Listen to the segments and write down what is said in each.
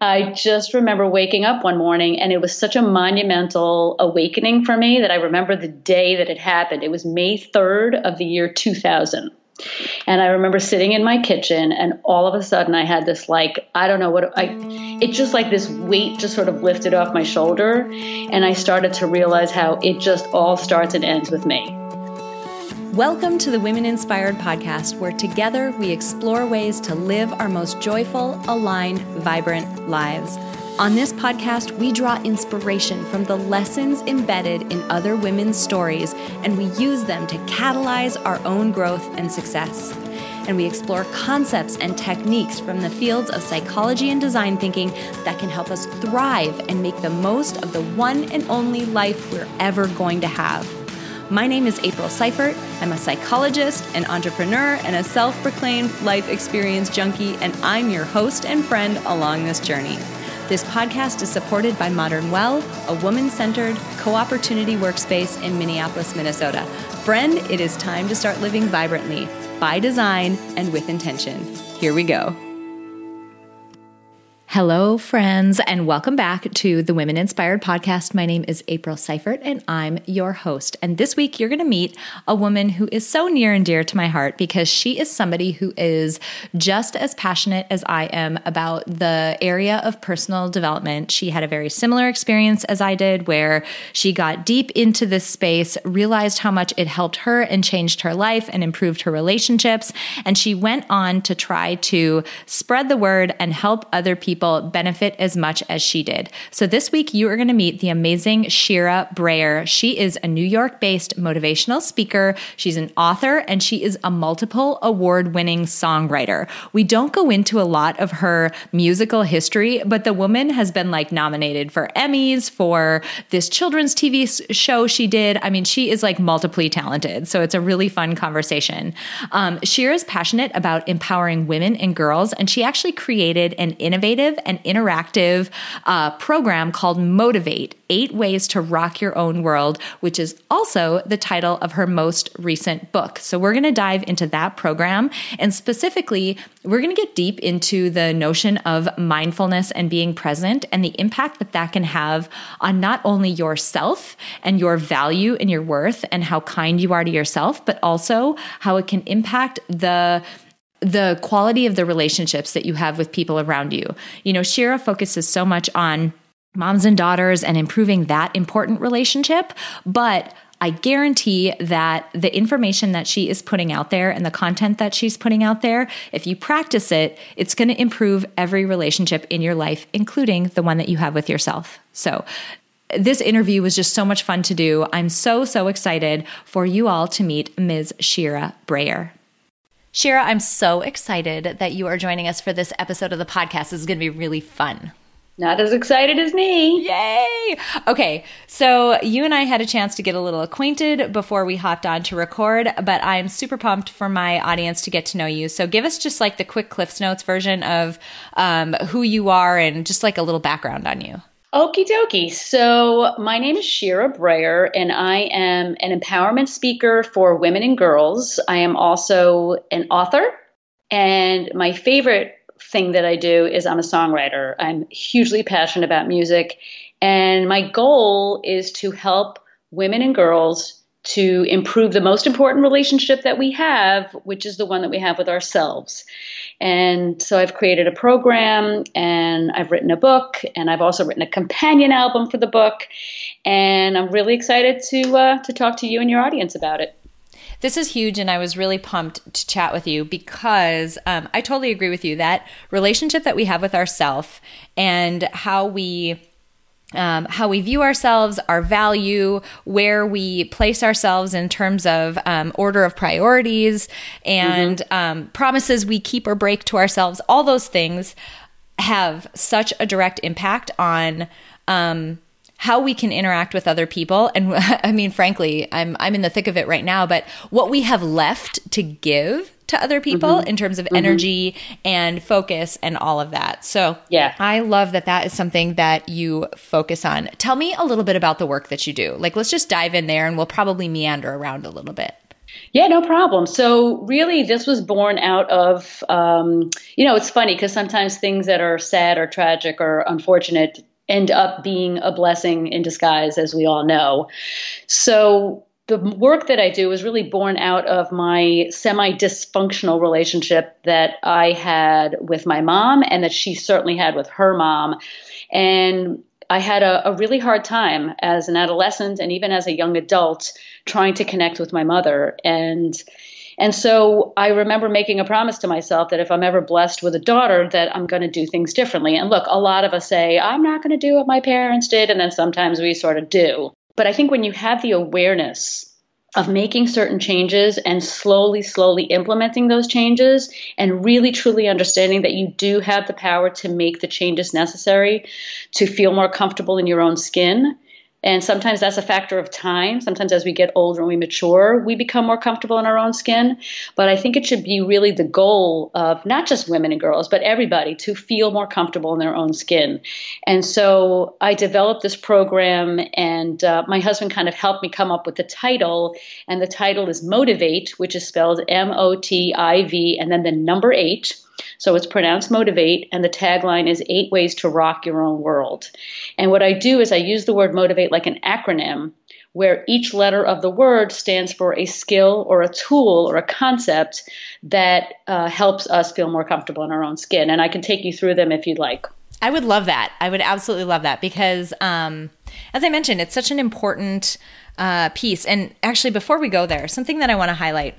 I just remember waking up one morning and it was such a monumental awakening for me that I remember the day that it happened. It was May 3rd of the year 2000. And I remember sitting in my kitchen and all of a sudden I had this like I don't know what I it just like this weight just sort of lifted off my shoulder and I started to realize how it just all starts and ends with me. Welcome to the Women Inspired podcast, where together we explore ways to live our most joyful, aligned, vibrant lives. On this podcast, we draw inspiration from the lessons embedded in other women's stories, and we use them to catalyze our own growth and success. And we explore concepts and techniques from the fields of psychology and design thinking that can help us thrive and make the most of the one and only life we're ever going to have. My name is April Seifert. I'm a psychologist, an entrepreneur, and a self proclaimed life experience junkie, and I'm your host and friend along this journey. This podcast is supported by Modern Well, a woman centered co opportunity workspace in Minneapolis, Minnesota. Friend, it is time to start living vibrantly, by design, and with intention. Here we go. Hello, friends, and welcome back to the Women Inspired Podcast. My name is April Seifert, and I'm your host. And this week, you're going to meet a woman who is so near and dear to my heart because she is somebody who is just as passionate as I am about the area of personal development. She had a very similar experience as I did, where she got deep into this space, realized how much it helped her and changed her life and improved her relationships. And she went on to try to spread the word and help other people people benefit as much as she did. So this week, you are going to meet the amazing Shira Brayer. She is a New York based motivational speaker. She's an author and she is a multiple award winning songwriter. We don't go into a lot of her musical history, but the woman has been like nominated for Emmys for this children's TV show she did. I mean, she is like multiply talented. So it's a really fun conversation. Um, Shira is passionate about empowering women and girls, and she actually created an innovative and interactive uh, program called Motivate Eight Ways to Rock Your Own World, which is also the title of her most recent book. So, we're going to dive into that program. And specifically, we're going to get deep into the notion of mindfulness and being present and the impact that that can have on not only yourself and your value and your worth and how kind you are to yourself, but also how it can impact the the quality of the relationships that you have with people around you. You know, Shira focuses so much on moms and daughters and improving that important relationship, but I guarantee that the information that she is putting out there and the content that she's putting out there, if you practice it, it's going to improve every relationship in your life, including the one that you have with yourself. So, this interview was just so much fun to do. I'm so, so excited for you all to meet Ms. Shira Brayer. Shira, I'm so excited that you are joining us for this episode of the podcast. This is going to be really fun. Not as excited as me. Yay! Okay, so you and I had a chance to get a little acquainted before we hopped on to record, but I'm super pumped for my audience to get to know you. So give us just like the quick Cliffs Notes version of um, who you are and just like a little background on you. Okie dokie. So, my name is Shira Brayer, and I am an empowerment speaker for women and girls. I am also an author, and my favorite thing that I do is I'm a songwriter. I'm hugely passionate about music, and my goal is to help women and girls to improve the most important relationship that we have, which is the one that we have with ourselves. And so I've created a program and I've written a book and I've also written a companion album for the book. And I'm really excited to, uh, to talk to you and your audience about it. This is huge, and I was really pumped to chat with you because um, I totally agree with you that relationship that we have with ourself and how we um, how we view ourselves, our value, where we place ourselves in terms of um, order of priorities, and mm-hmm. um, promises we keep or break to ourselves, all those things have such a direct impact on um, how we can interact with other people and i mean frankly i'm i'm in the thick of it right now but what we have left to give to other people mm-hmm. in terms of mm-hmm. energy and focus and all of that. So, yeah. I love that that is something that you focus on. Tell me a little bit about the work that you do. Like let's just dive in there and we'll probably meander around a little bit. Yeah, no problem. So, really, this was born out of, um, you know, it's funny because sometimes things that are sad or tragic or unfortunate end up being a blessing in disguise, as we all know. So, the work that I do is really born out of my semi dysfunctional relationship that I had with my mom and that she certainly had with her mom. And I had a, a, really hard time as an adolescent and even as a young adult trying to connect with my mother. And and so I remember making a promise to myself that if I'm ever blessed with a daughter, that I'm going to do things differently. And look, a lot of us say, I'm not going to do what my parents did. And then sometimes we sort of do. But I think when you have the awareness of making certain changes and slowly, slowly implementing those changes and really truly understanding that you do have the power to make the changes necessary to feel more comfortable in your own skin and sometimes that's a factor of time. Sometimes as we get older and we mature, we become more comfortable in our own skin. But I think it should be really the goal of not just women and girls, but everybody to feel more comfortable in their own skin. And so I developed this program, and uh, my husband kind of helped me come up with the title. And the title is Motivate, which is spelled M O T I V, and then the number eight. So it's pronounced motivate, and the tagline is eight ways to rock your own world. And what I do is I use the word motivate like an acronym where each letter of the word stands for a skill or a tool or a concept that uh, helps us feel more comfortable in our own skin. And I can take you through them if you'd like. I would love that. I would absolutely love that because, um, as I mentioned, it's such an important uh, piece. And actually, before we go there, something that I want to highlight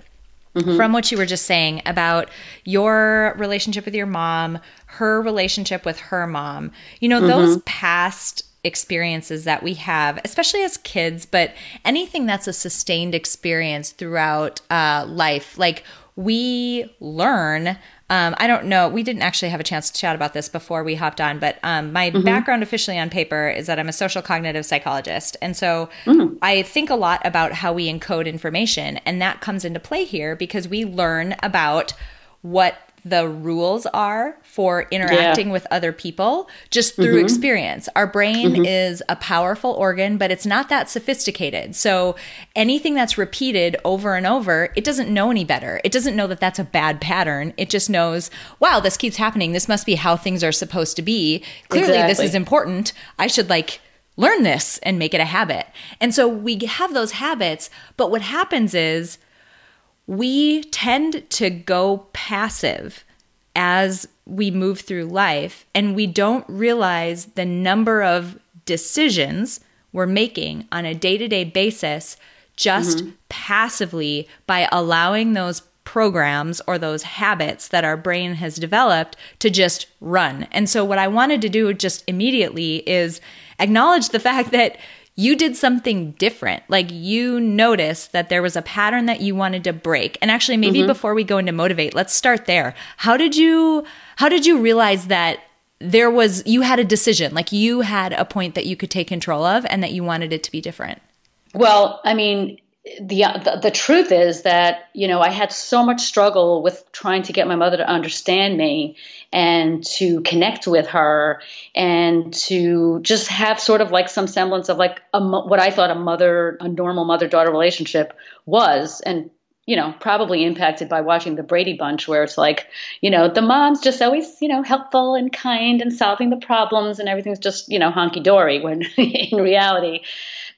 Mm-hmm. From what you were just saying about your relationship with your mom, her relationship with her mom, you know, mm-hmm. those past experiences that we have, especially as kids, but anything that's a sustained experience throughout uh, life, like we learn um, I don't know. We didn't actually have a chance to chat about this before we hopped on, but um, my mm-hmm. background officially on paper is that I'm a social cognitive psychologist. And so mm-hmm. I think a lot about how we encode information. And that comes into play here because we learn about what the rules are for interacting yeah. with other people just through mm-hmm. experience. Our brain mm-hmm. is a powerful organ, but it's not that sophisticated. So anything that's repeated over and over, it doesn't know any better. It doesn't know that that's a bad pattern. It just knows, wow, this keeps happening. This must be how things are supposed to be. Clearly, exactly. this is important. I should like learn this and make it a habit. And so we have those habits, but what happens is, we tend to go passive as we move through life and we don't realize the number of decisions we're making on a day to day basis just mm-hmm. passively by allowing those programs or those habits that our brain has developed to just run. And so, what I wanted to do just immediately is acknowledge the fact that you did something different. Like you noticed that there was a pattern that you wanted to break. And actually maybe mm-hmm. before we go into motivate, let's start there. How did you how did you realize that there was you had a decision, like you had a point that you could take control of and that you wanted it to be different? Well, I mean, the, the, the truth is that you know I had so much struggle with trying to get my mother to understand me and to connect with her and to just have sort of like some semblance of like a, what I thought a mother a normal mother daughter relationship was and you know probably impacted by watching the Brady Bunch where it's like you know the mom's just always you know helpful and kind and solving the problems and everything's just you know honky dory when in reality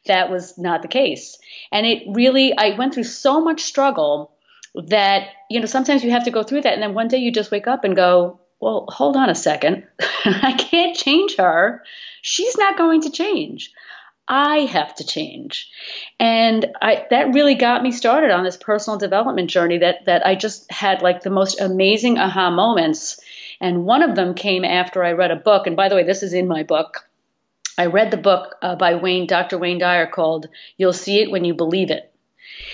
that was not the case and it really, I went through so much struggle that, you know, sometimes you have to go through that. And then one day you just wake up and go, well, hold on a second. I can't change her. She's not going to change. I have to change. And I, that really got me started on this personal development journey that, that I just had like the most amazing aha moments. And one of them came after I read a book. And by the way, this is in my book I read the book uh, by Wayne, Dr. Wayne Dyer called You'll See It When You Believe It.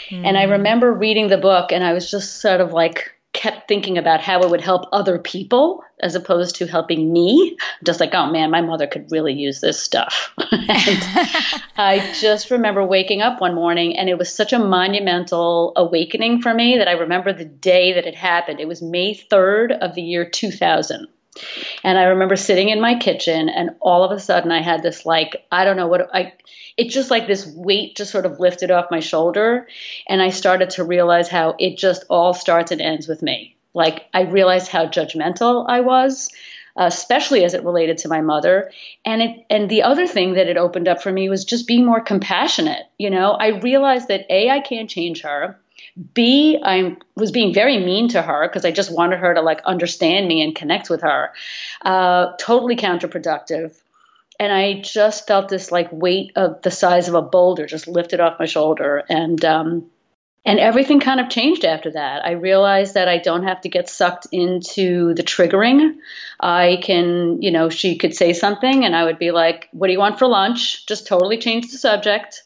Mm. And I hmm. remember reading the book and I was just sort of like kept thinking about how it would help other people as opposed to helping me. Just like, oh man, my mother could really use this stuff. and I just remember waking up one morning and it was such a monumental awakening for me that I remember the day that it happened. It was May 3rd of the year 2000. And I remember sitting in my kitchen, and all of a sudden, I had this like, I don't know what I, it's just like this weight just sort of lifted off my shoulder. And I started to realize how it just all starts and ends with me. Like, I realized how judgmental I was. especially as it related to my mother, and it and the other thing that it opened up for me was just being more compassionate. You know, I realized that a I can't change her, B, I was being very mean to her because I just wanted her to like understand me and connect with her. Uh, totally counterproductive. And I just felt this like weight of the size of a boulder just lifted off my shoulder. And, um, and everything kind of changed after that. I realized that I don't have to get sucked into the triggering. I can, you know, she could say something and I would be like, What do you want for lunch? Just totally change the subject.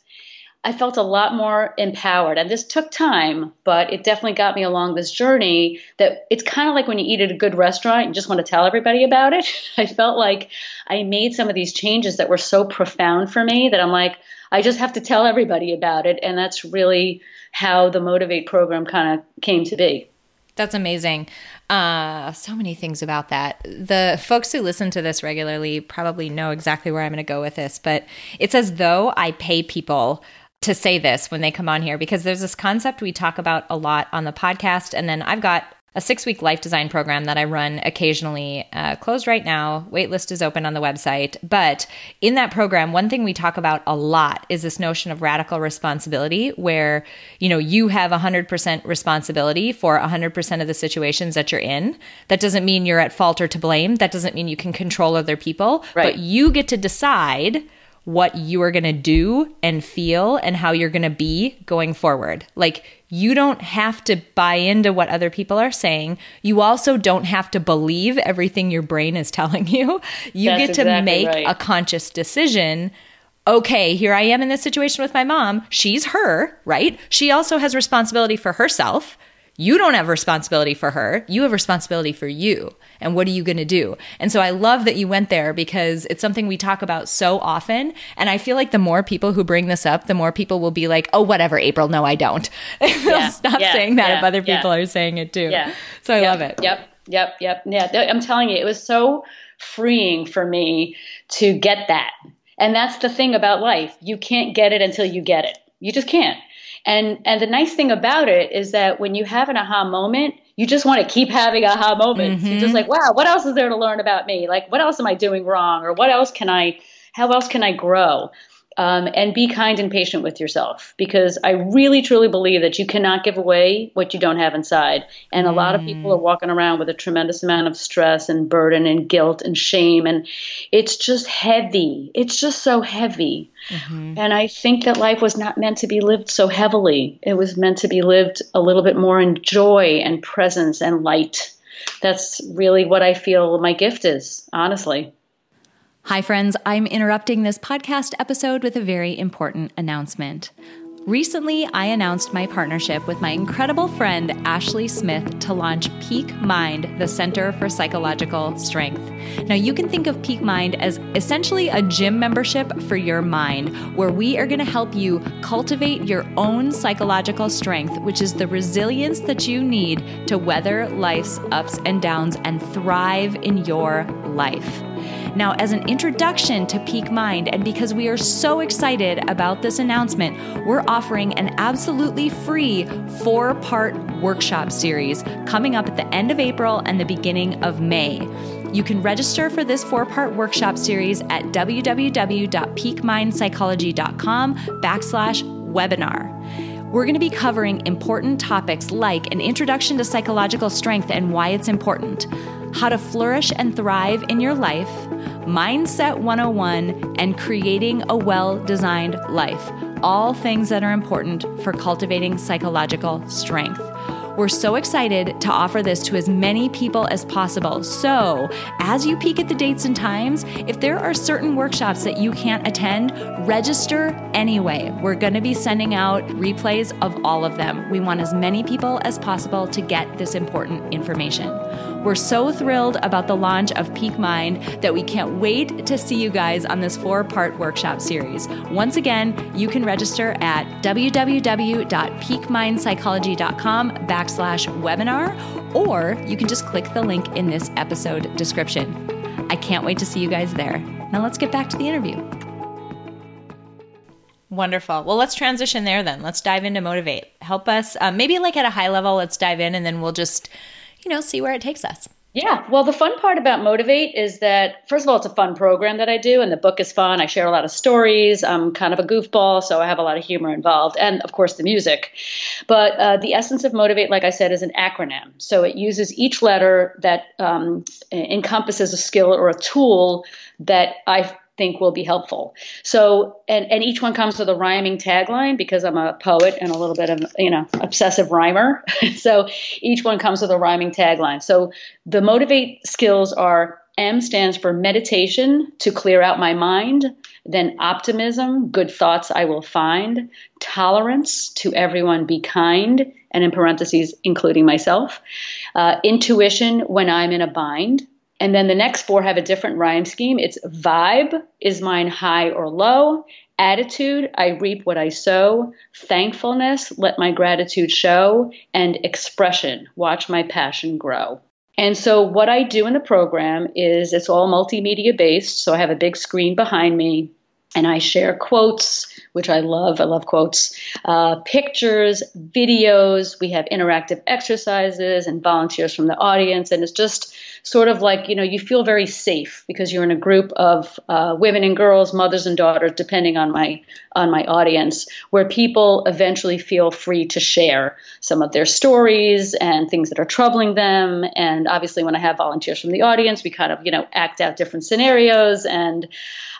I felt a lot more empowered. And this took time, but it definitely got me along this journey that it's kind of like when you eat at a good restaurant, you just want to tell everybody about it. I felt like I made some of these changes that were so profound for me that I'm like, I just have to tell everybody about it. And that's really how the Motivate program kind of came to be. That's amazing. Uh, so many things about that. The folks who listen to this regularly probably know exactly where I'm going to go with this, but it's as though I pay people to say this when they come on here because there's this concept we talk about a lot on the podcast. And then I've got a six week life design program that I run occasionally, uh, closed right now. Waitlist is open on the website. But in that program, one thing we talk about a lot is this notion of radical responsibility, where, you know, you have 100% responsibility for 100% of the situations that you're in. That doesn't mean you're at fault or to blame. That doesn't mean you can control other people. Right. But you get to decide what you are going to do and feel and how you're going to be going forward. Like, you don't have to buy into what other people are saying. You also don't have to believe everything your brain is telling you. You That's get to exactly make right. a conscious decision. Okay, here I am in this situation with my mom. She's her, right? She also has responsibility for herself. You don't have responsibility for her. You have responsibility for you. And what are you going to do? And so I love that you went there because it's something we talk about so often. And I feel like the more people who bring this up, the more people will be like, oh, whatever, April. No, I don't. They'll stop yeah, saying that yeah, if other people are saying it too. Yeah. So I yep, love it. Yep. Yep. Yep. Yeah. I'm telling you, it was so freeing for me to get that. And that's the thing about life. You can't get it until you get it. You just can't. And and the nice thing about it is that when you have an aha moment, you just want to keep having aha moments. Mm-hmm. You're just like, wow, what else is there to learn about me? Like, what else am I doing wrong, or what else can I? How else can I grow? Um, and be kind and patient with yourself because I really truly believe that you cannot give away what you don't have inside. And a lot of people are mm. walking around with a tremendous amount of stress and burden and guilt and shame. And it's just heavy. It's just so heavy. Mm-hmm. And I think that life was not meant to be lived so heavily, it was meant to be lived a little bit more in joy and presence and light. That's really what I feel my gift is, honestly. Hi, friends. I'm interrupting this podcast episode with a very important announcement. Recently, I announced my partnership with my incredible friend Ashley Smith to launch Peak Mind, the Center for Psychological Strength. Now, you can think of Peak Mind as essentially a gym membership for your mind, where we are going to help you cultivate your own psychological strength, which is the resilience that you need to weather life's ups and downs and thrive in your life. Now, as an introduction to Peak Mind, and because we are so excited about this announcement, we're offering an absolutely free four part workshop series coming up at the end of April and the beginning of May. You can register for this four part workshop series at www.peakmindpsychology.com backslash webinar. We're going to be covering important topics like an introduction to psychological strength and why it's important, how to flourish and thrive in your life, Mindset 101, and creating a well designed life. All things that are important for cultivating psychological strength. We're so excited to offer this to as many people as possible. So, as you peek at the dates and times, if there are certain workshops that you can't attend, register anyway. We're going to be sending out replays of all of them. We want as many people as possible to get this important information. We're so thrilled about the launch of Peak Mind that we can't wait to see you guys on this four part workshop series. Once again, you can register at www.peakmindpsychology.com backslash webinar or you can just click the link in this episode description. I can't wait to see you guys there. Now let's get back to the interview. Wonderful. Well, let's transition there then. Let's dive into Motivate. Help us, um, maybe like at a high level, let's dive in and then we'll just, you know, see where it takes us. Yeah, well, the fun part about Motivate is that, first of all, it's a fun program that I do, and the book is fun. I share a lot of stories. I'm kind of a goofball, so I have a lot of humor involved, and of course, the music. But uh, the essence of Motivate, like I said, is an acronym. So it uses each letter that um, encompasses a skill or a tool that I think will be helpful. So, and, and each one comes with a rhyming tagline because I'm a poet and a little bit of, you know, obsessive rhymer. so each one comes with a rhyming tagline. So the motivate skills are M stands for meditation to clear out my mind, then optimism, good thoughts I will find, tolerance to everyone be kind, and in parentheses, including myself, uh, intuition when I'm in a bind, and then the next four have a different rhyme scheme. It's vibe, is mine high or low? Attitude, I reap what I sow. Thankfulness, let my gratitude show. And expression, watch my passion grow. And so, what I do in the program is it's all multimedia based. So, I have a big screen behind me and I share quotes, which I love. I love quotes, uh, pictures, videos. We have interactive exercises and volunteers from the audience. And it's just sort of like, you know, you feel very safe because you're in a group of uh, women and girls, mothers and daughters, depending on my on my audience, where people eventually feel free to share some of their stories and things that are troubling them. And obviously, when I have volunteers from the audience, we kind of, you know, act out different scenarios and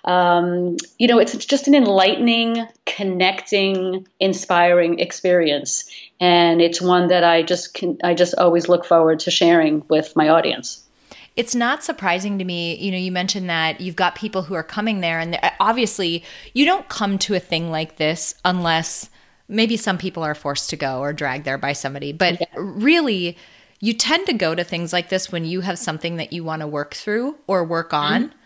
um, you know, it's, it's just an enlightening, connecting, inspiring experience, and it's one that I just can, I just always look forward to sharing with my audience. It's not surprising to me, you know, you mentioned that you've got people who are coming there, and obviously, you don't come to a thing like this unless maybe some people are forced to go or dragged there by somebody, but yeah. really you tend to go to things like this when you have something that you want to work through or work on. Mm-hmm.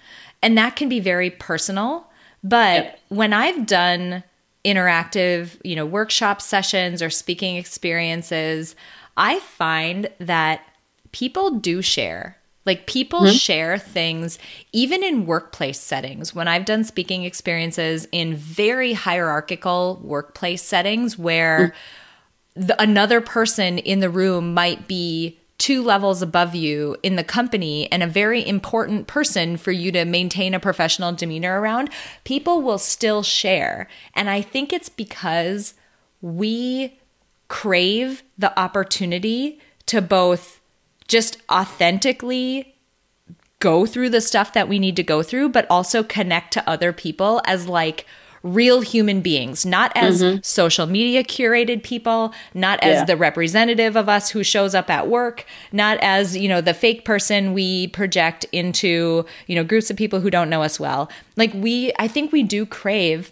And that can be very personal. But yep. when I've done interactive, you know, workshop sessions or speaking experiences, I find that people do share. Like people mm-hmm. share things even in workplace settings. When I've done speaking experiences in very hierarchical workplace settings where mm-hmm. the, another person in the room might be two levels above you in the company and a very important person for you to maintain a professional demeanor around, people will still share. And I think it's because we crave the opportunity to both just authentically go through the stuff that we need to go through, but also connect to other people as like, real human beings, not as mm-hmm. social media curated people, not as yeah. the representative of us who shows up at work, not as, you know, the fake person we project into, you know, groups of people who don't know us well. Like we I think we do crave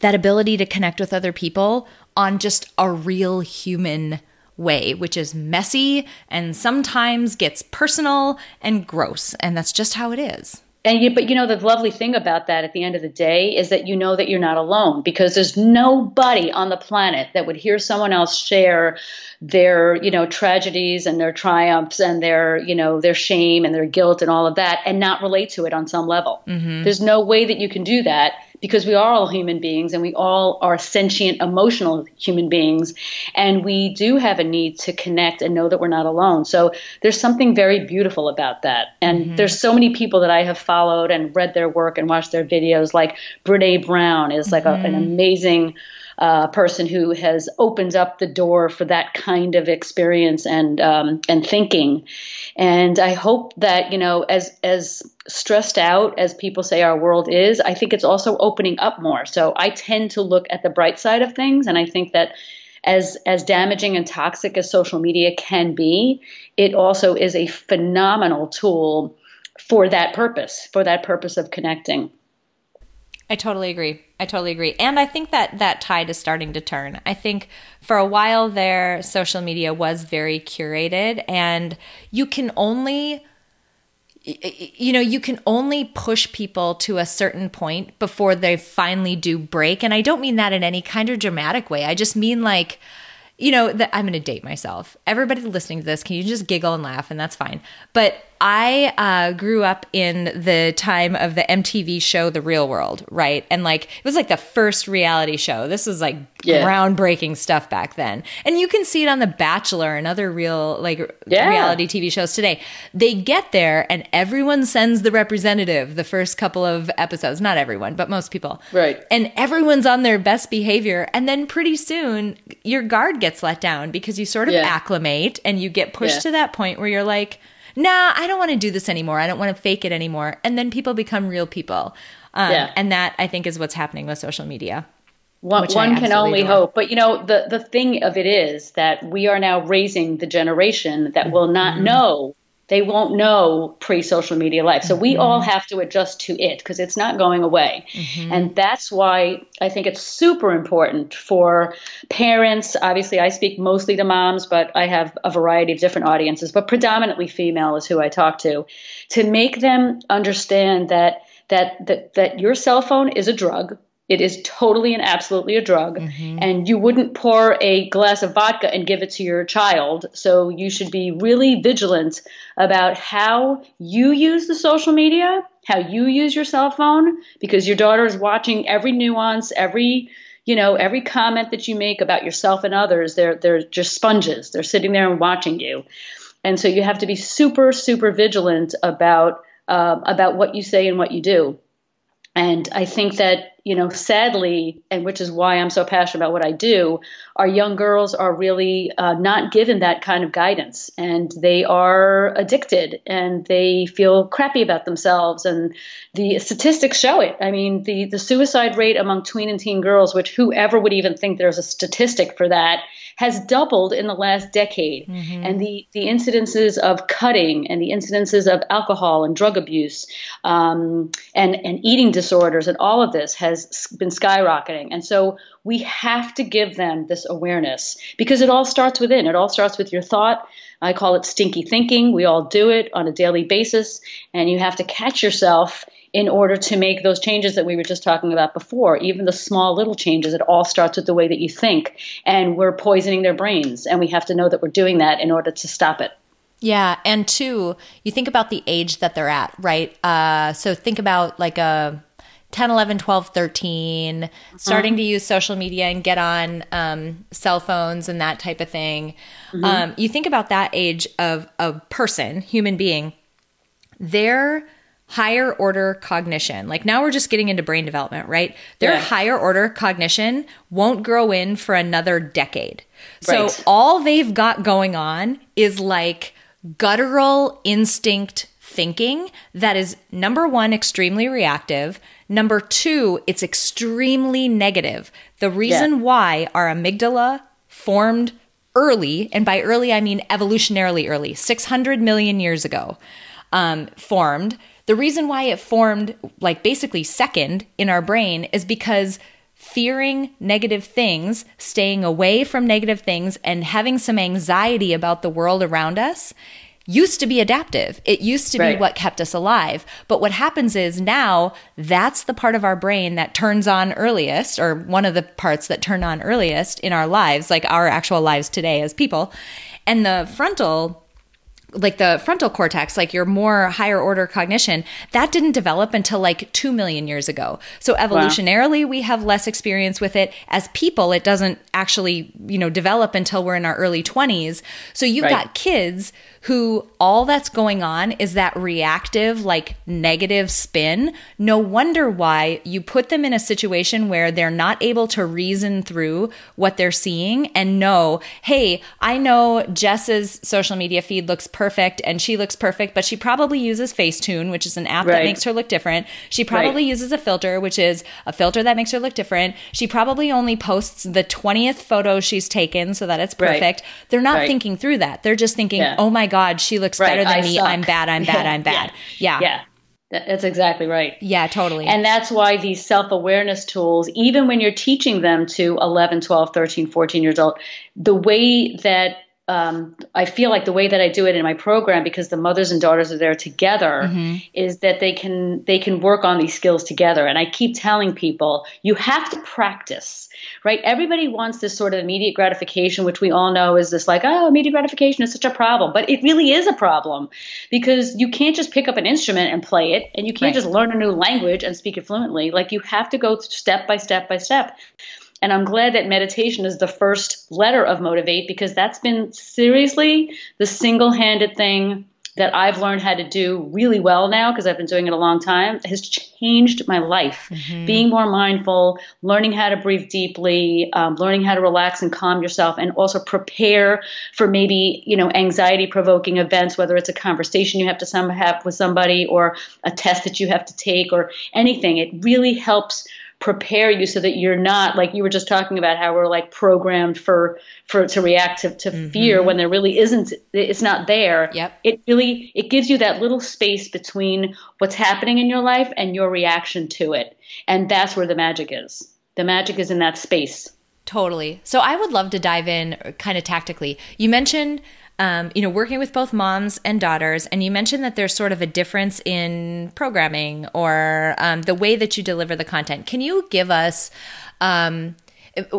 that ability to connect with other people on just a real human way, which is messy and sometimes gets personal and gross. And that's just how it is and you, but you know the lovely thing about that at the end of the day is that you know that you're not alone because there's nobody on the planet that would hear someone else share their you know tragedies and their triumphs and their you know their shame and their guilt and all of that and not relate to it on some level. Mm-hmm. There's no way that you can do that because we are all human beings and we all are sentient, emotional human beings. And we do have a need to connect and know that we're not alone. So there's something very beautiful about that. And mm-hmm. there's so many people that I have followed and read their work and watched their videos, like Brene Brown is like mm-hmm. a, an amazing uh, person who has opened up the door for that kind of experience and um, and thinking. And I hope that you know, as as stressed out as people say our world is, I think it's also opening up more. So I tend to look at the bright side of things, and I think that as as damaging and toxic as social media can be, it also is a phenomenal tool for that purpose, for that purpose of connecting. I totally agree. I totally agree. And I think that that tide is starting to turn. I think for a while there, social media was very curated, and you can only you know you can only push people to a certain point before they finally do break and i don't mean that in any kind of dramatic way i just mean like you know, that I'm going to date myself. Everybody listening to this, can you just giggle and laugh, and that's fine. But I uh, grew up in the time of the MTV show The Real World, right? And like it was like the first reality show. This was like yeah. groundbreaking stuff back then. And you can see it on The Bachelor and other real like yeah. reality TV shows today. They get there and everyone sends the representative the first couple of episodes. Not everyone, but most people. Right. And everyone's on their best behavior. And then pretty soon your guard gets let down because you sort of yeah. acclimate and you get pushed to that point where you're like, nah, I don't want to do this anymore. I don't want to fake it anymore. And then people become real people. Um, yeah. And that I think is what's happening with social media. One, one can only adore. hope. But you know, the, the thing of it is that we are now raising the generation that will not mm-hmm. know they won't know pre social media life. So we mm-hmm. all have to adjust to it because it's not going away. Mm-hmm. And that's why I think it's super important for parents. Obviously, I speak mostly to moms, but I have a variety of different audiences, but predominantly female is who I talk to, to make them understand that. That, that that your cell phone is a drug it is totally and absolutely a drug. Mm-hmm. And you wouldn't pour a glass of vodka and give it to your child. So you should be really vigilant about how you use the social media, how you use your cell phone, because your daughter is watching every nuance, every you know every comment that you make about yourself and others they're they're just sponges they're sitting there and watching you and so you have to be super super vigilant about uh, about what you say and what you do and I think that, you know, sadly, and which is why I'm so passionate about what I do, our young girls are really uh, not given that kind of guidance. And they are addicted and they feel crappy about themselves. And the statistics show it. I mean, the, the suicide rate among tween and teen girls, which whoever would even think there's a statistic for that, has doubled in the last decade. Mm-hmm. And the, the incidences of cutting and the incidences of alcohol and drug abuse um, and, and eating disorders and all of this has been skyrocketing. And so we have to give them this awareness because it all starts within. It all starts with your thought. I call it stinky thinking. We all do it on a daily basis. And you have to catch yourself in order to make those changes that we were just talking about before, even the small little changes, it all starts with the way that you think. And we're poisoning their brains. And we have to know that we're doing that in order to stop it. Yeah. And two, you think about the age that they're at, right? Uh, so think about like a 10, 11, 12, 13, starting mm-hmm. to use social media and get on um, cell phones and that type of thing. Mm-hmm. Um, you think about that age of a person, human being, they're higher order cognition. Like now we're just getting into brain development, right? Their yeah. higher order cognition won't grow in for another decade. Right. So all they've got going on is like guttural instinct thinking that is number one, extremely reactive. Number two, it's extremely negative. The reason yeah. why our amygdala formed early, and by early I mean evolutionarily early, 600 million years ago, um, formed the reason why it formed like basically second in our brain is because fearing negative things, staying away from negative things, and having some anxiety about the world around us used to be adaptive. It used to right. be what kept us alive. But what happens is now that's the part of our brain that turns on earliest, or one of the parts that turn on earliest in our lives, like our actual lives today as people. And the frontal like the frontal cortex, like your more higher order cognition, that didn't develop until like 2 million years ago. So evolutionarily, wow. we have less experience with it. As people, it doesn't actually, you know, develop until we're in our early 20s. So you've right. got kids who all that's going on is that reactive, like negative spin. No wonder why you put them in a situation where they're not able to reason through what they're seeing and know, hey, I know Jess's social media feed looks perfect and she looks perfect, but she probably uses Facetune, which is an app right. that makes her look different. She probably right. uses a filter, which is a filter that makes her look different. She probably only posts the 20th photo she's taken so that it's perfect. Right. They're not thinking through that. They're just thinking, yeah. oh my God, she looks better than I me. Suck. I'm bad. I'm bad. I'm bad. yeah. yeah. yeah. That's exactly right. Yeah, totally. And that's why these self awareness tools, even when you're teaching them to 11, 12, 13, 14 years old, the way that um, I feel like the way that I do it in my program, because the mothers and daughters are there together, mm-hmm. is that they can they can work on these skills together. And I keep telling people, you have to practice, right? Everybody wants this sort of immediate gratification, which we all know is this like, oh, immediate gratification is such a problem, but it really is a problem because you can't just pick up an instrument and play it, and you can't right. just learn a new language and speak it fluently. Like you have to go step by step by step. And I'm glad that meditation is the first letter of Motivate because that's been seriously the single handed thing that I've learned how to do really well now because I've been doing it a long time has changed my life. Mm-hmm. Being more mindful, learning how to breathe deeply, um, learning how to relax and calm yourself, and also prepare for maybe you know anxiety provoking events, whether it's a conversation you have to some, have with somebody or a test that you have to take or anything. It really helps prepare you so that you're not like you were just talking about how we're like programmed for for to react to, to mm-hmm. fear when there really isn't it's not there. Yep. It really it gives you that little space between what's happening in your life and your reaction to it. And that's where the magic is. The magic is in that space totally so i would love to dive in kind of tactically you mentioned um, you know, working with both moms and daughters. And you mentioned that there's sort of a difference in programming or um, the way that you deliver the content. Can you give us um,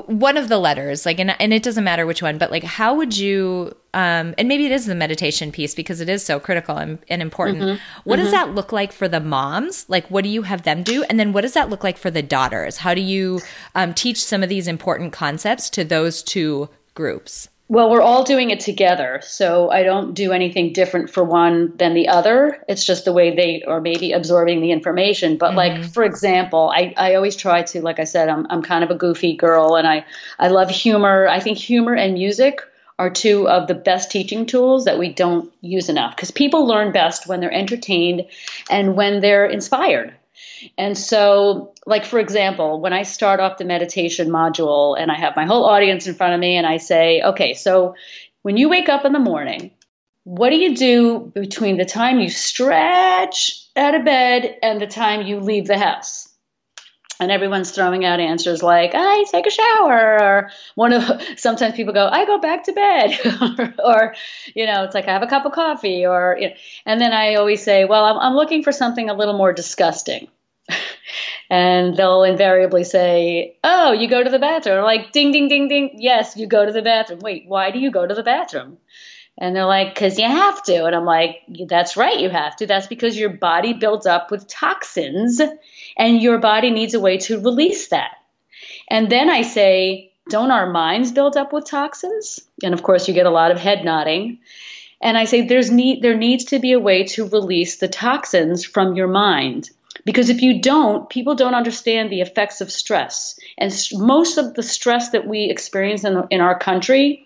one of the letters, like, and, and it doesn't matter which one, but like, how would you, um, and maybe it is the meditation piece because it is so critical and, and important. Mm-hmm. What mm-hmm. does that look like for the moms? Like, what do you have them do? And then what does that look like for the daughters? How do you um, teach some of these important concepts to those two groups? Well, we're all doing it together. So I don't do anything different for one than the other. It's just the way they are maybe absorbing the information. But mm-hmm. like, for example, I, I always try to, like I said, I'm, I'm kind of a goofy girl and I, I love humor. I think humor and music are two of the best teaching tools that we don't use enough because people learn best when they're entertained and when they're inspired. And so, like, for example, when I start off the meditation module and I have my whole audience in front of me and I say, okay, so when you wake up in the morning, what do you do between the time you stretch out of bed and the time you leave the house? and everyone's throwing out answers like i take a shower or one of sometimes people go i go back to bed or, you know it's like i have a cup of coffee or you know, and then i always say well I'm, I'm looking for something a little more disgusting and they'll invariably say, "Oh, you go to the bathroom." like, "Ding, ding, ding, ding." Yes, you go to the bathroom. Wait, why do you go to the bathroom? And they're like, "Cause you have to." And I'm like, "That's right, you have to. That's because your body builds up with toxins, and your body needs a way to release that." And then I say, "Don't our minds build up with toxins?" And of course, you get a lot of head nodding. And I say, "There's need. There needs to be a way to release the toxins from your mind." Because if you don't, people don't understand the effects of stress. And most of the stress that we experience in, in our country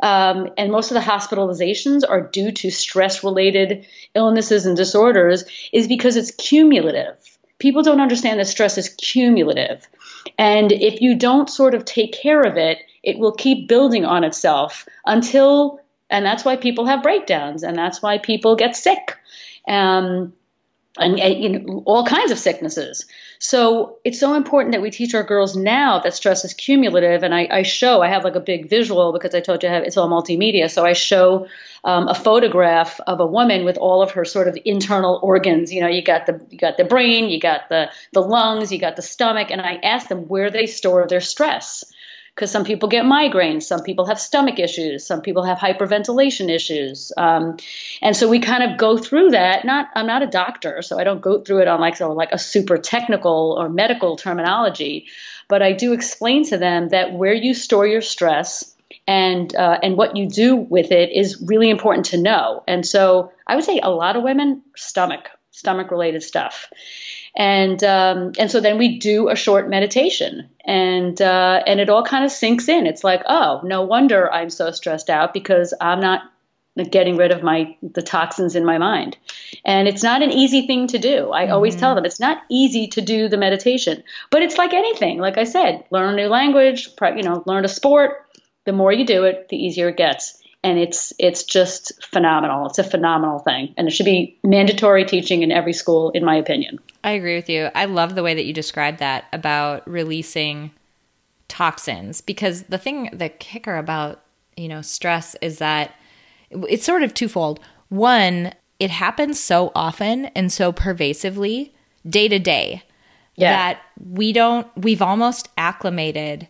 um, and most of the hospitalizations are due to stress related illnesses and disorders is because it's cumulative. People don't understand that stress is cumulative. And if you don't sort of take care of it, it will keep building on itself until, and that's why people have breakdowns and that's why people get sick. Um, and you know, all kinds of sicknesses. So it's so important that we teach our girls now that stress is cumulative. And I, I show, I have like a big visual because I told you I have, it's all multimedia. So I show um, a photograph of a woman with all of her sort of internal organs. You know, you got the you got the brain, you got the the lungs, you got the stomach, and I ask them where they store their stress because some people get migraines, some people have stomach issues, some people have hyperventilation issues, um, and so we kind of go through that. Not I'm not a doctor, so I don't go through it on like so like a super technical or medical terminology, but I do explain to them that where you store your stress and uh, and what you do with it is really important to know. And so I would say a lot of women stomach stomach related stuff and um, and so then we do a short meditation, and uh, and it all kind of sinks in. It's like, oh, no wonder I'm so stressed out because I'm not getting rid of my the toxins in my mind. And it's not an easy thing to do. I mm-hmm. always tell them it's not easy to do the meditation but it's like anything. Like i said learn a new language you know learn a sport. The more you do it the easier it gets and it's it's just phenomenal. It's a phenomenal thing, and it should be mandatory teaching in every school, in my opinion. I agree with you. I love the way that you described that about releasing toxins because the thing, the kicker about you know, stress is that it's sort of twofold. One, it happens so often and so pervasively day to day Yeah. that we don't, we've almost acclimated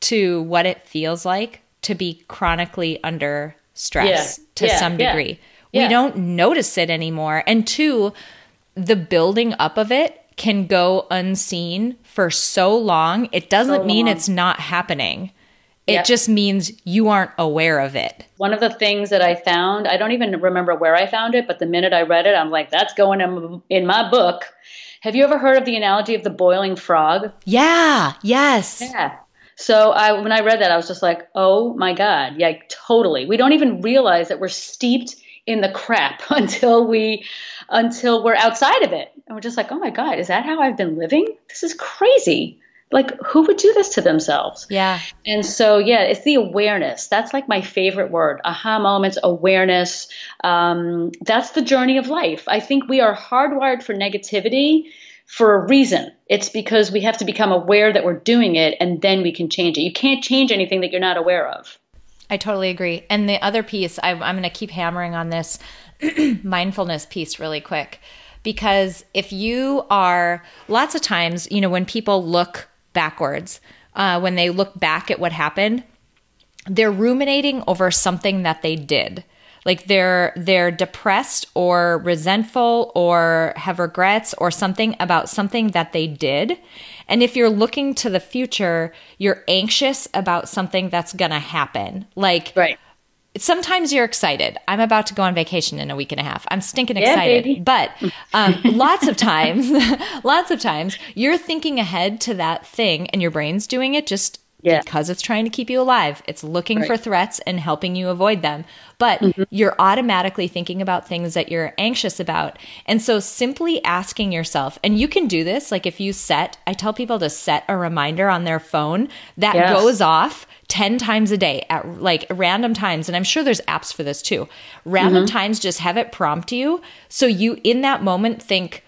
to what it feels like to be chronically under stress Yeah. to Yeah. some degree. We don't notice it anymore. And two, the building up of it can go unseen for so long. It doesn't So mean long. it's not happening. It Yep. just means you aren't aware of it. One of the things that I found, I don't even remember where I found it, but the minute I read it, I'm like, that's going in, in my book. Have you ever heard of the analogy of the boiling frog? Yeah. Yes. Yeah. So I when I read that, I was just like, oh my God. Yeah, totally. We don't even realize that we're steeped in the crap until we until we're outside of it. And we're just like, oh my God, is that how I've been living? This is crazy. Like who would do this to themselves? Yeah. And so, yeah, it's the awareness. That's like my favorite word aha moments, awareness. Um, that's the journey of life. I think we are hardwired for negativity for a reason. It's because we have to become aware that we're doing it and then we can change it. You can't change anything that you're not aware of. I totally agree. And the other piece, I, I'm going to keep hammering on this mindfulness piece really quick. Because if you are, lots of times, you know, when people look backwards, uh, when they look back at what happened, they're ruminating over something that they did like they're they're depressed or resentful or have regrets or something about something that they did and if you're looking to the future you're anxious about something that's going to happen like Right. sometimes you're excited. I'm about to go on vacation in a week and a half. I'm stinking excited. baby. But um, lots of times, lots of times, you're thinking ahead to that thing, and your brain's doing it just Yeah. because it's trying to keep you alive. It's looking for threats and helping you avoid them. But you're automatically thinking about things that you're anxious about. And so simply asking yourself, and you can do this, like if you set, I tell people to set a reminder on their phone that Yes. goes off 10 times a day at like random times and i'm sure there's apps for this too random Mm-hmm. times just have it prompt you so you in that moment think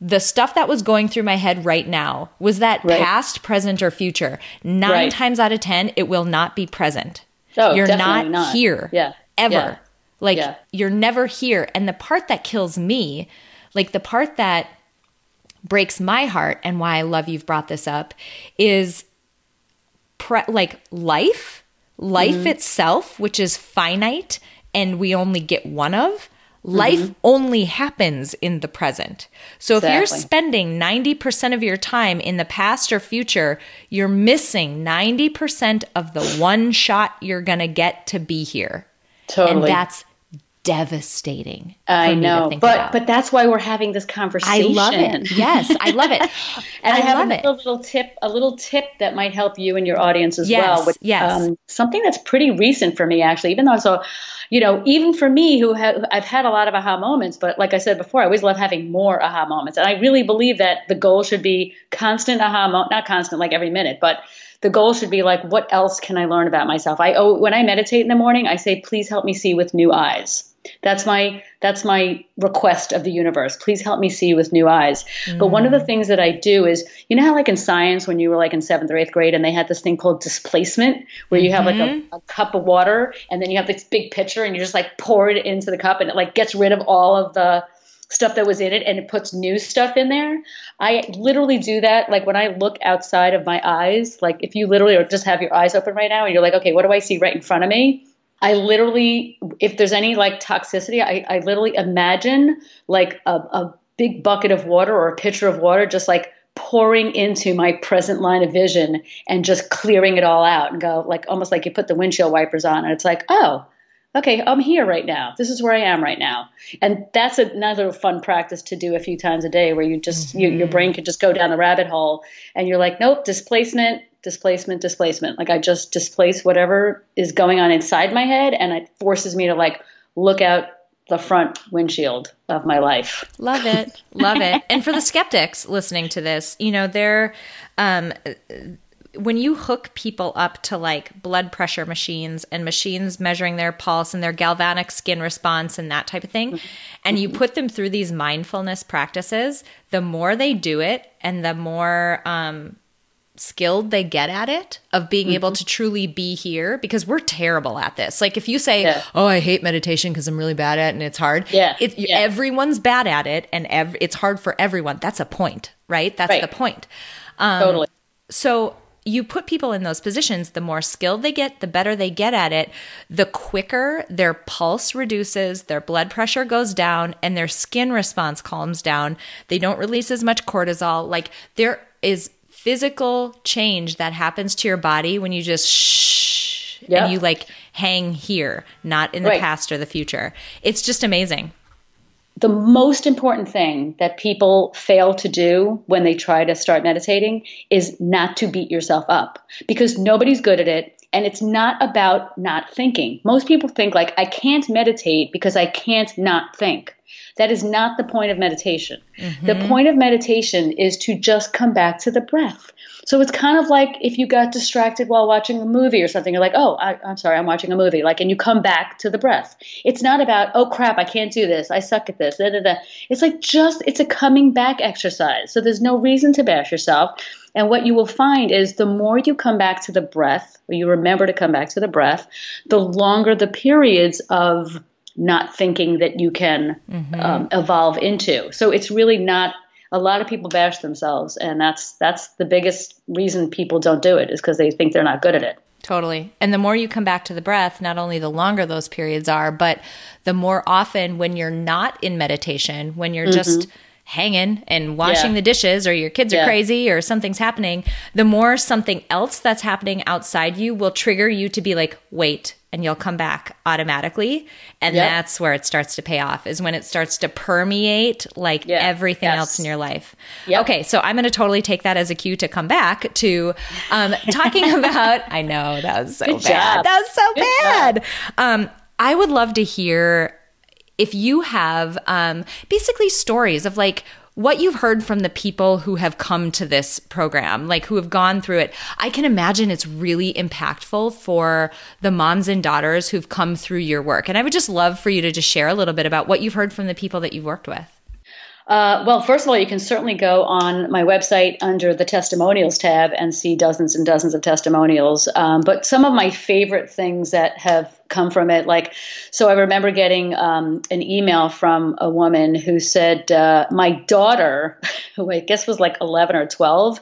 the stuff that was going through my head right now was that Right. past present or future nine Right. times out of ten it will not be present Oh, you're not, not. here Yeah. ever Yeah. like Yeah. you're never here and the part that kills me like the part that breaks my heart and why i love you've brought this up is pre- like life life Mm-hmm. itself which is finite and we only get one of life Mm-hmm. only happens in the present so if you're spending 90% of your time in the past or future you're missing 90% of the one shot you're going to get to be here Totally. and that's devastating I for me to know. But about. but that's why we're having this conversation. I love it. Yes, I love it. And I, I have love another it. little tip, a little tip that might help you and your audience as Yes, well. With, yes. Um, something that's pretty recent for me, actually. Even though so, you know, even for me, who ha- I've had a lot of aha moments, but like I said before, I always love having more aha moments, and I really believe that the goal should be constant aha moment, not constant like every minute, but the goal should be like, what else can I learn about myself? I oh, when I meditate in the morning, I say, please help me see with new eyes. That's my that's my request of the universe. Please help me see with new eyes. But one of the mm. things that I do is, you know how like in science when you were like in seventh or eighth grade and they had this thing called displacement, where you have like a, mm-hmm. a cup of water and then you have this big pitcher and you just like pour it into the cup and it like gets rid of all of the stuff that was in it and it puts new stuff in there. I literally do that. Like when I look outside of my eyes, like if you literally or just have your eyes open right now and you're like, okay, what do I see right in front of me? I literally, if there's any like toxicity, I, I literally imagine like a, a big bucket of water or a pitcher of water just like pouring into my present line of vision and just clearing it all out and go like almost like you put the windshield wipers on and it's like, oh, okay, I'm here right now. This is where I am right now. And that's another fun practice to do a few times a day where you just, you, your brain could just go down the rabbit hole and you're like, nope, displacement, displacement, displacement. Like I just displace whatever is going on inside my head and it forces me to like look out the front windshield of my life. Love it. Love it. And for the skeptics listening to this, you know, they're um when you hook people up to like blood pressure machines and machines measuring their pulse and their galvanic skin response and that type of thing, and you put them through these mindfulness practices, the more they do it and the more um skilled they get at it of being mm-hmm. able to truly be here because we're terrible at this. Like if you say, yeah. "Oh, I hate meditation because I'm really bad at it and it's hard." Yeah, it, yeah. everyone's bad at it and ev- it's hard for everyone. That's a point, right? That's right. the point. Um, totally. So you put people in those positions, the more skilled they get, the better they get at it, the quicker their pulse reduces, their blood pressure goes down, and their skin response calms down. They don't release as much cortisol. Like there is physical change that happens to your body when you just shh yep. and you like hang here, not in the right. past or the future. It's just amazing the most important thing that people fail to do when they try to start meditating is not to beat yourself up because nobody's good at it and it's not about not thinking. Most people think like I can't meditate because I can't not think. That is not the point of meditation. Mm-hmm. The point of meditation is to just come back to the breath. So it's kind of like if you got distracted while watching a movie or something, you're like, oh, I, am sorry, I'm watching a movie. Like, and you come back to the breath. It's not about, oh crap, I can't do this. I suck at this. Da, da, da. It's like just, it's a coming back exercise. So there's no reason to bash yourself. And what you will find is the more you come back to the breath, or you remember to come back to the breath, the longer the periods of not thinking that you can mm-hmm. um, evolve into. So it's really not a lot of people bash themselves and that's that's the biggest reason people don't do it is because they think they're not good at it Totally. And the more you come back to the breath, not only the longer those periods are, but the more often when you're not in meditation, when you're mm-hmm. just hanging and washing yeah. the dishes or your kids are yeah. crazy or something's happening, the more something else that's happening outside you will trigger you to be like, wait, and you'll come back automatically. And yep. that's where it starts to pay off, is when it starts to permeate like yeah. everything yes. else in your life. Yep. Okay, so I'm going to totally take that as a cue to come back to um, talking about. I know that was so Good bad. Job. That was so Good bad. Um, I would love to hear if you have um, basically stories of like, what you've heard from the people who have come to this program, like who have gone through it, I can imagine it's really impactful for the moms and daughters who've come through your work. And I would just love for you to just share a little bit about what you've heard from the people that you've worked with. Uh, well, first of all, you can certainly go on my website under the testimonials tab and see dozens and dozens of testimonials. Um, but some of my favorite things that have come from it, like, so I remember getting um, an email from a woman who said, uh, My daughter, who I guess was like 11 or 12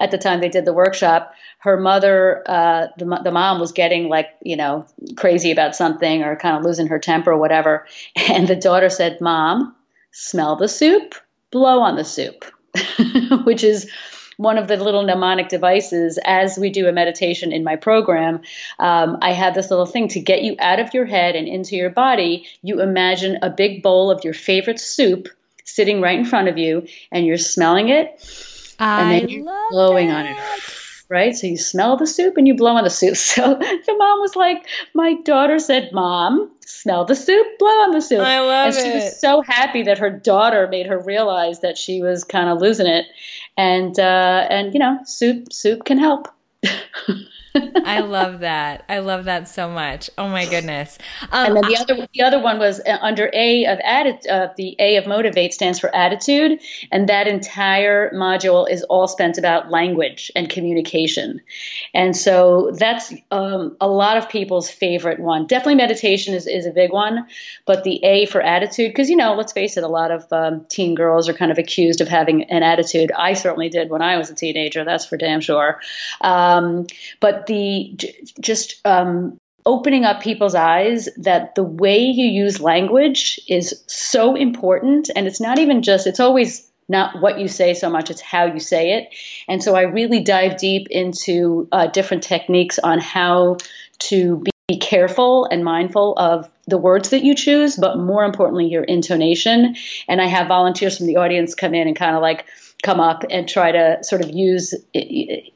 at the time they did the workshop, her mother, uh, the, the mom was getting like, you know, crazy about something or kind of losing her temper or whatever. And the daughter said, Mom, smell the soup, blow on the soup, which is one of the little mnemonic devices as we do a meditation in my program. Um, I have this little thing to get you out of your head and into your body. You imagine a big bowl of your favorite soup sitting right in front of you, and you're smelling it, and then you're blowing on it right? So you smell the soup and you blow on the soup. So the mom was like, my daughter said, Mom, smell the soup, blow on the soup. I love and she was so happy that her daughter made her realize that she was kind of losing it. And uh, and you know, soup soup can help. I love that. I love that so much. Oh my goodness. Um, and then the other the other one was uh, under A of atti- uh, the A of motivate stands for attitude, and that entire module is all spent about language and communication. And so that's um, a lot of people's favorite one. Definitely meditation is, is a big one, but the A for attitude, because you know, let's face it, a lot of um, teen girls are kind of accused of having an attitude. I certainly did when I was a teenager. That's for damn sure. Um, the just um, opening up people's eyes that the way you use language is so important, and it's not even just it's always not what you say so much, it's how you say it. And so I really dive deep into uh, different techniques on how to be careful and mindful of the words that you choose, but more importantly, your intonation. And I have volunteers from the audience come in and kind of like come up and try to sort of use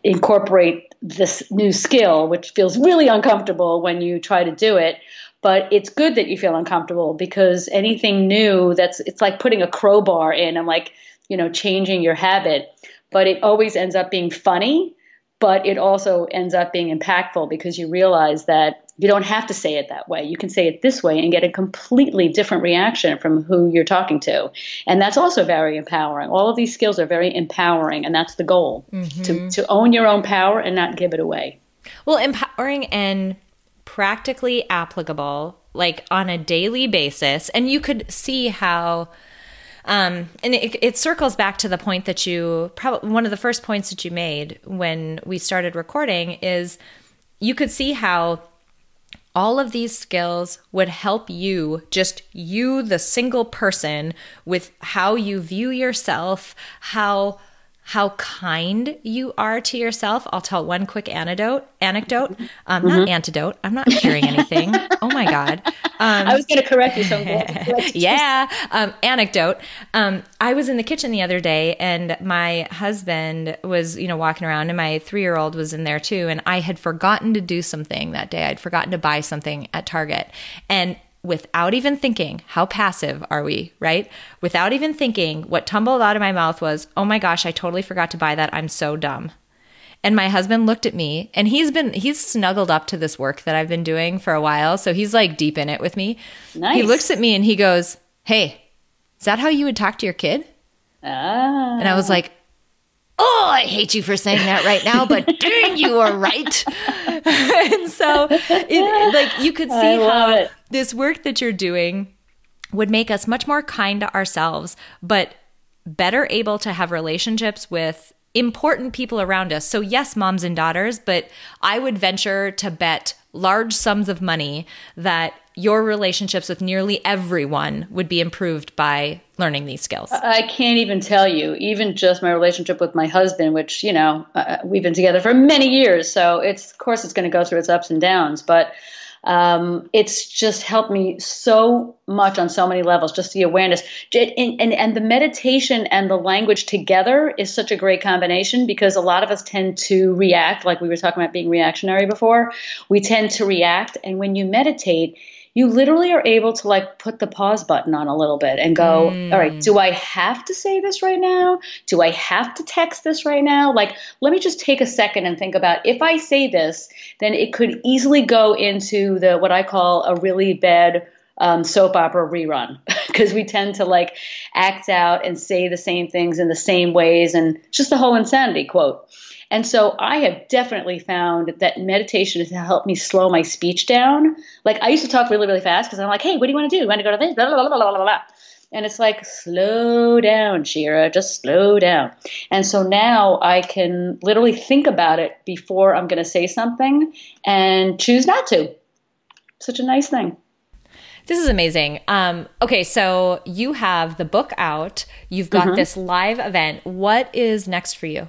incorporate this new skill which feels really uncomfortable when you try to do it but it's good that you feel uncomfortable because anything new that's it's like putting a crowbar in and like you know changing your habit. But it always ends up being funny but it also ends up being impactful because you realize that You don't have to say it that way. You can say it this way and get a completely different reaction from who you're talking to. And that's also very empowering. All of these skills are very empowering, and that's the goal mm-hmm. to, to own your own power and not give it away. Well, empowering and practically applicable, like on a daily basis. And you could see how. Um, and it, it, circles back to the point that you probably one of the first points that you made when we started recording is you could see how all of these skills would help you, just you, the single person, with how you view yourself, how how kind you are to yourself. I'll tell one quick anecdote. Anecdote, um, mm-hmm. not antidote. I'm not curing anything. oh my god. Um, I was going to correct you. So yeah. Um, anecdote. Um, I was in the kitchen the other day, and my husband was, you know, walking around, and my three year old was in there too. And I had forgotten to do something that day. I'd forgotten to buy something at Target, and without even thinking, how passive are we, right? Without even thinking, what tumbled out of my mouth was, oh my gosh, I totally forgot to buy that. I'm so dumb. And my husband looked at me and he's been, he's snuggled up to this work that I've been doing for a while. So he's like deep in it with me. Nice. He looks at me and he goes, Hey, is that how you would talk to your kid? Ah. And I was like, oh, I hate you for saying that right now, but dang, you are right. and so, it, like, you could see how it. this work that you're doing would make us much more kind to ourselves, but better able to have relationships with important people around us. So, yes, moms and daughters, but I would venture to bet large sums of money that your relationships with nearly everyone would be improved by learning these skills? I can't even tell you. Even just my relationship with my husband, which you know uh, we've been together for many years, so it's of course it's going to go through its ups and downs, but. Um, it's just helped me so much on so many levels. Just the awareness and, and, and the meditation and the language together is such a great combination because a lot of us tend to react, like we were talking about being reactionary before. We tend to react, and when you meditate, you literally are able to like put the pause button on a little bit and go, mm. all right, do I have to say this right now? Do I have to text this right now? Like, let me just take a second and think about if I say this, then it could easily go into the what I call a really bad um, soap opera rerun because we tend to like act out and say the same things in the same ways and just the whole insanity quote. And so I have definitely found that meditation has helped me slow my speech down. Like I used to talk really, really fast because I'm like, hey, what do you want to do? You want to go to this? Blah, blah, blah, blah, blah, blah. And it's like, slow down, Shira, just slow down. And so now I can literally think about it before I'm going to say something and choose not to. Such a nice thing. This is amazing. Um, okay, so you have the book out, you've got mm-hmm. this live event. What is next for you?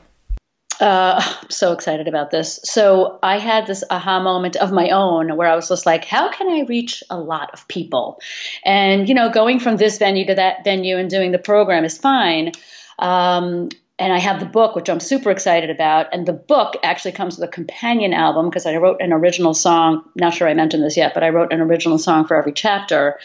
Uh, I'm so excited about this. So I had this aha moment of my own where I was just like, how can I reach a lot of people? And, you know, going from this venue to that venue and doing the program is fine. Um, and I have the book, which I'm super excited about. And the book actually comes with a companion album because I wrote an original song. Not sure I mentioned this yet, but I wrote an original song for every chapter.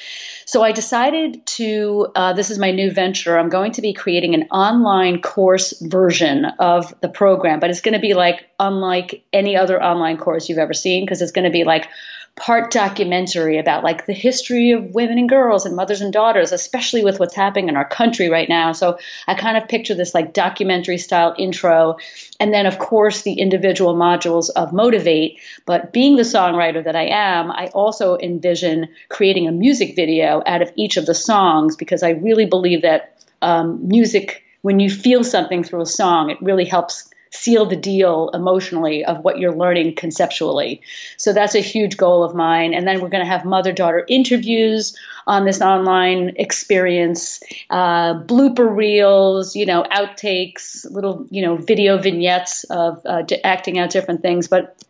So I decided to, uh, this is my new venture. I'm going to be creating an online course version of the program, but it's going to be like unlike any other online course you've ever seen because it's going to be like part documentary about like the history of women and girls and mothers and daughters, especially with what's happening in our country right now. So I kind of picture this like documentary style intro. And then, of course, the individual modules of Motivate. But being the songwriter that I am, I also envision creating a music video out of each of the songs because I really believe that um, music, when you feel something through a song, it really helps seal the deal emotionally of what you're learning conceptually. So that's a huge goal of mine. And then we're going to have mother daughter interviews on this online experience, uh, blooper reels, you know, outtakes, little, you know, video vignettes of uh, acting out different things. But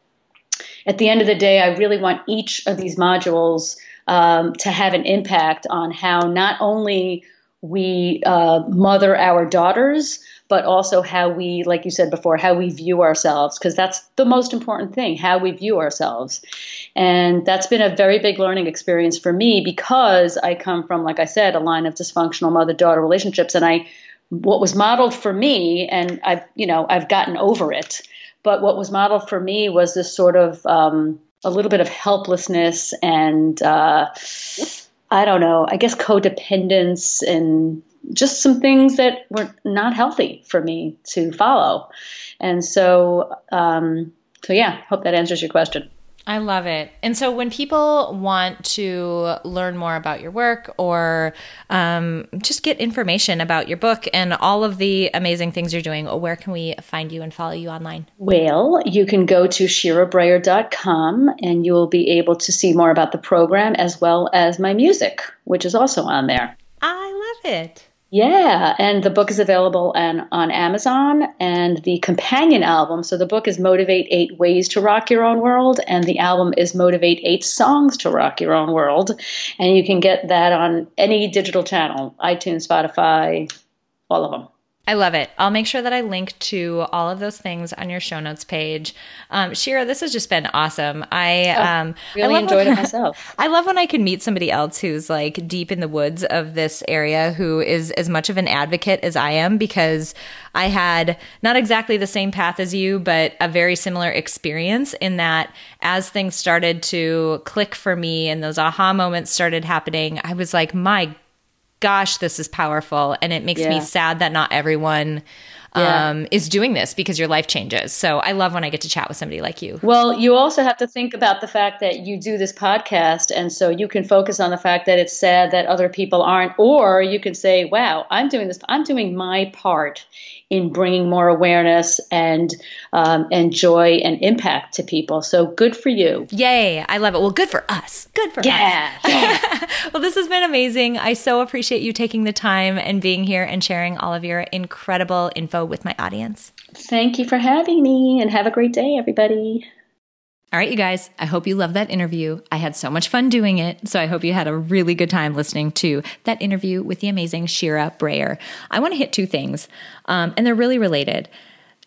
at the end of the day, I really want each of these modules um, to have an impact on how not only we uh, mother our daughters, but also how we, like you said before, how we view ourselves, because that's the most important thing, how we view ourselves. And that's been a very big learning experience for me because I come from, like I said, a line of dysfunctional mother daughter relationships. And I, what was modeled for me, and I've, you know, I've gotten over it, but what was modeled for me was this sort of, um, a little bit of helplessness and uh, I don't know, I guess codependence and just some things that were not healthy for me to follow. And so, um, so yeah, hope that answers your question. I love it. And so, when people want to learn more about your work or um, just get information about your book and all of the amazing things you're doing, where can we find you and follow you online? Well, you can go to shirabrayer.com and you will be able to see more about the program as well as my music, which is also on there. I love it. Yeah, and the book is available on, on Amazon and the companion album. So the book is Motivate Eight Ways to Rock Your Own World, and the album is Motivate Eight Songs to Rock Your Own World. And you can get that on any digital channel iTunes, Spotify, all of them. I love it. I'll make sure that I link to all of those things on your show notes page. Um, Shira, this has just been awesome. I oh, um, really I enjoyed when, it myself. I love when I can meet somebody else who's like deep in the woods of this area, who is as much of an advocate as I am, because I had not exactly the same path as you, but a very similar experience in that as things started to click for me and those aha moments started happening, I was like, my gosh, this is powerful. And it makes yeah. me sad that not everyone yeah. um, is doing this because your life changes. So I love when I get to chat with somebody like you. Well, you also have to think about the fact that you do this podcast. And so you can focus on the fact that it's sad that other people aren't. Or you can say, wow, I'm doing this, I'm doing my part in bringing more awareness and um, and joy and impact to people. So good for you! Yay! I love it. Well, good for us. Good for yeah, us. Yeah. well, this has been amazing. I so appreciate you taking the time and being here and sharing all of your incredible info with my audience. Thank you for having me, and have a great day, everybody. All right, you guys, I hope you loved that interview. I had so much fun doing it. So I hope you had a really good time listening to that interview with the amazing Shira Brayer. I want to hit two things, um, and they're really related.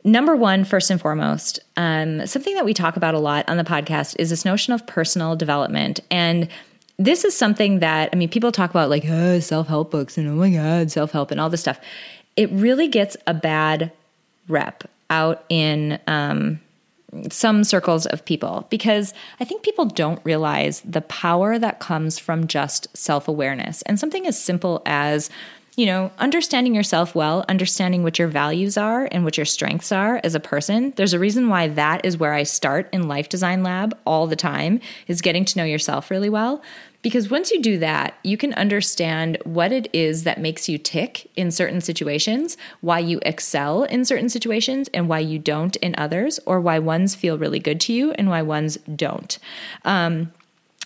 Number one, first and foremost, um, something that we talk about a lot on the podcast is this notion of personal development. And this is something that, I mean, people talk about like oh, self help books and oh my God, self help and all this stuff. It really gets a bad rep out in um, some circles of people because I think people don't realize the power that comes from just self awareness and something as simple as you know, understanding yourself well, understanding what your values are and what your strengths are as a person. There's a reason why that is where I start in Life Design Lab all the time is getting to know yourself really well. Because once you do that, you can understand what it is that makes you tick in certain situations, why you excel in certain situations, and why you don't in others, or why ones feel really good to you and why ones don't. Um,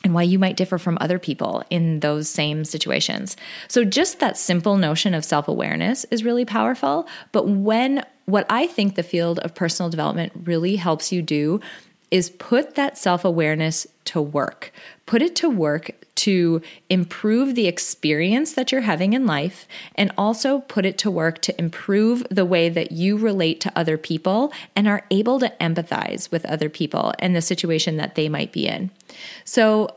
and why you might differ from other people in those same situations. So, just that simple notion of self awareness is really powerful. But when what I think the field of personal development really helps you do is put that self awareness to work. Put it to work to improve the experience that you're having in life and also put it to work to improve the way that you relate to other people and are able to empathize with other people and the situation that they might be in. So,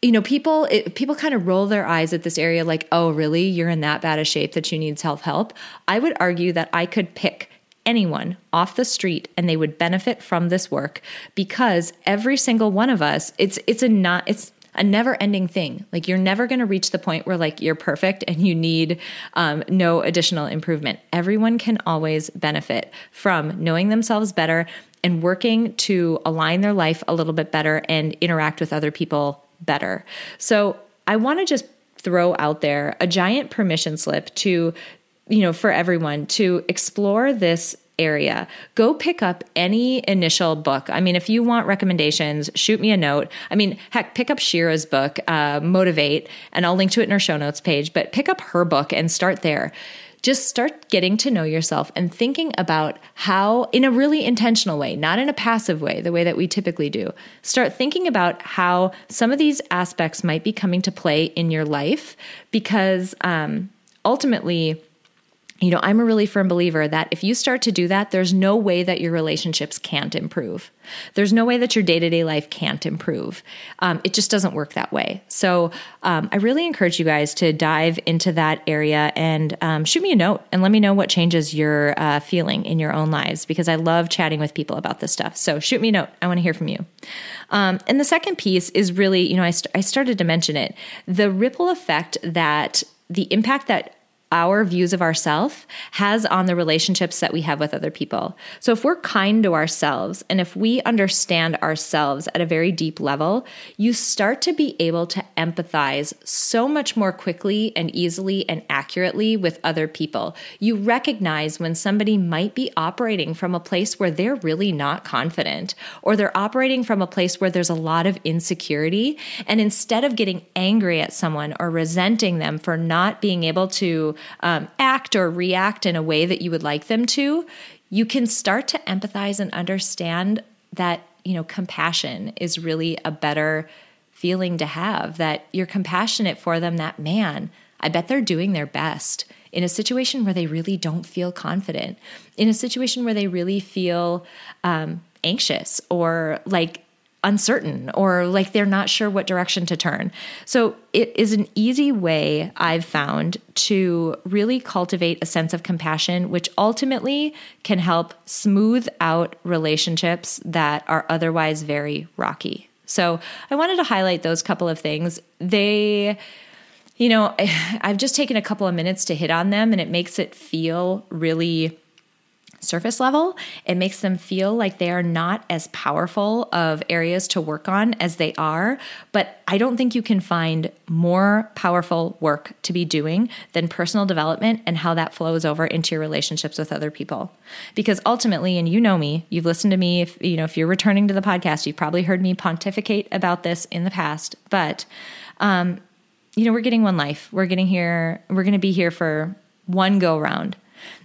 you know, people it, people kind of roll their eyes at this area like, "Oh, really? You're in that bad a shape that you need self-help?" I would argue that I could pick anyone off the street and they would benefit from this work because every single one of us it's it's a not it's a never ending thing. Like you're never going to reach the point where like you're perfect and you need um, no additional improvement. Everyone can always benefit from knowing themselves better and working to align their life a little bit better and interact with other people better. So i want to just throw out there a giant permission slip to you know, for everyone to explore this area. Go pick up any initial book. I mean, if you want recommendations, shoot me a note. I mean, heck, pick up Shira's book, uh, Motivate, and I'll link to it in our show notes page, but pick up her book and start there. Just start getting to know yourself and thinking about how, in a really intentional way, not in a passive way, the way that we typically do. Start thinking about how some of these aspects might be coming to play in your life because um, ultimately, you know, I'm a really firm believer that if you start to do that, there's no way that your relationships can't improve. There's no way that your day to day life can't improve. Um, it just doesn't work that way. So um, I really encourage you guys to dive into that area and um, shoot me a note and let me know what changes you're uh, feeling in your own lives because I love chatting with people about this stuff. So shoot me a note. I want to hear from you. Um, and the second piece is really, you know, I, st- I started to mention it the ripple effect that the impact that our views of ourselves has on the relationships that we have with other people. So if we're kind to ourselves and if we understand ourselves at a very deep level, you start to be able to empathize so much more quickly and easily and accurately with other people. You recognize when somebody might be operating from a place where they're really not confident or they're operating from a place where there's a lot of insecurity. And instead of getting angry at someone or resenting them for not being able to um, act or react in a way that you would like them to, you can start to empathize and understand that, you know, compassion is really a better feeling to have, that you're compassionate for them, that man, I bet they're doing their best. In a situation where they really don't feel confident, in a situation where they really feel um, anxious or like uncertain or like they're not sure what direction to turn. So, it is an easy way I've found to really cultivate a sense of compassion, which ultimately can help smooth out relationships that are otherwise very rocky. So, I wanted to highlight those couple of things. They you know, I've just taken a couple of minutes to hit on them and it makes it feel really surface level. It makes them feel like they are not as powerful of areas to work on as they are. But I don't think you can find more powerful work to be doing than personal development and how that flows over into your relationships with other people. Because ultimately, and you know me, you've listened to me, if you know, if you're returning to the podcast, you've probably heard me pontificate about this in the past. But um, you know, we're getting one life. We're getting here, we're gonna be here for one go round.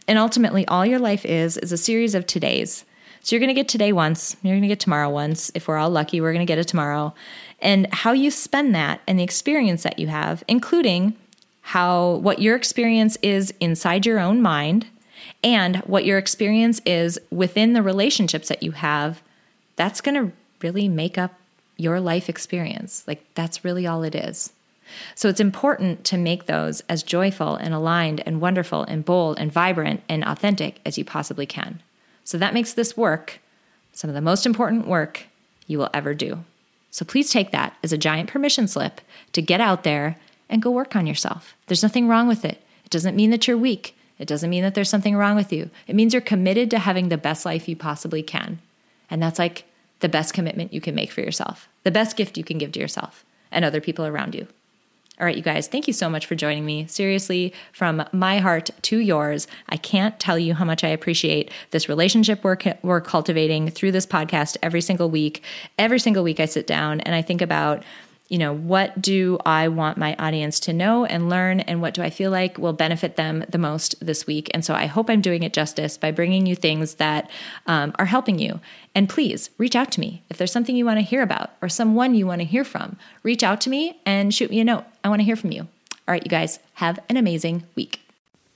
And ultimately, all your life is is a series of todays. So you're going to get today once, you're going to get tomorrow once. If we're all lucky, we're going to get it tomorrow. And how you spend that and the experience that you have, including how what your experience is inside your own mind and what your experience is within the relationships that you have, that's going to really make up your life experience. Like that's really all it is. So it's important to make those as joyful and aligned and wonderful and bold and vibrant and authentic as you possibly can. So that makes this work some of the most important work you will ever do. So please take that as a giant permission slip to get out there and go work on yourself. There's nothing wrong with it. It doesn't mean that you're weak. It doesn't mean that there's something wrong with you. It means you're committed to having the best life you possibly can. And that's like the best commitment you can make for yourself, the best gift you can give to yourself and other people around you. All right, you guys, thank you so much for joining me. Seriously, from my heart to yours, I can't tell you how much I appreciate this relationship we're, we're cultivating through this podcast every single week. Every single week, I sit down and I think about you know, what do I want my audience to know and learn, and what do I feel like will benefit them the most this week? And so I hope I'm doing it justice by bringing you things that um, are helping you. And please reach out to me if there's something you want to hear about or someone you want to hear from. Reach out to me and shoot me a note. I want to hear from you. All right, you guys, have an amazing week.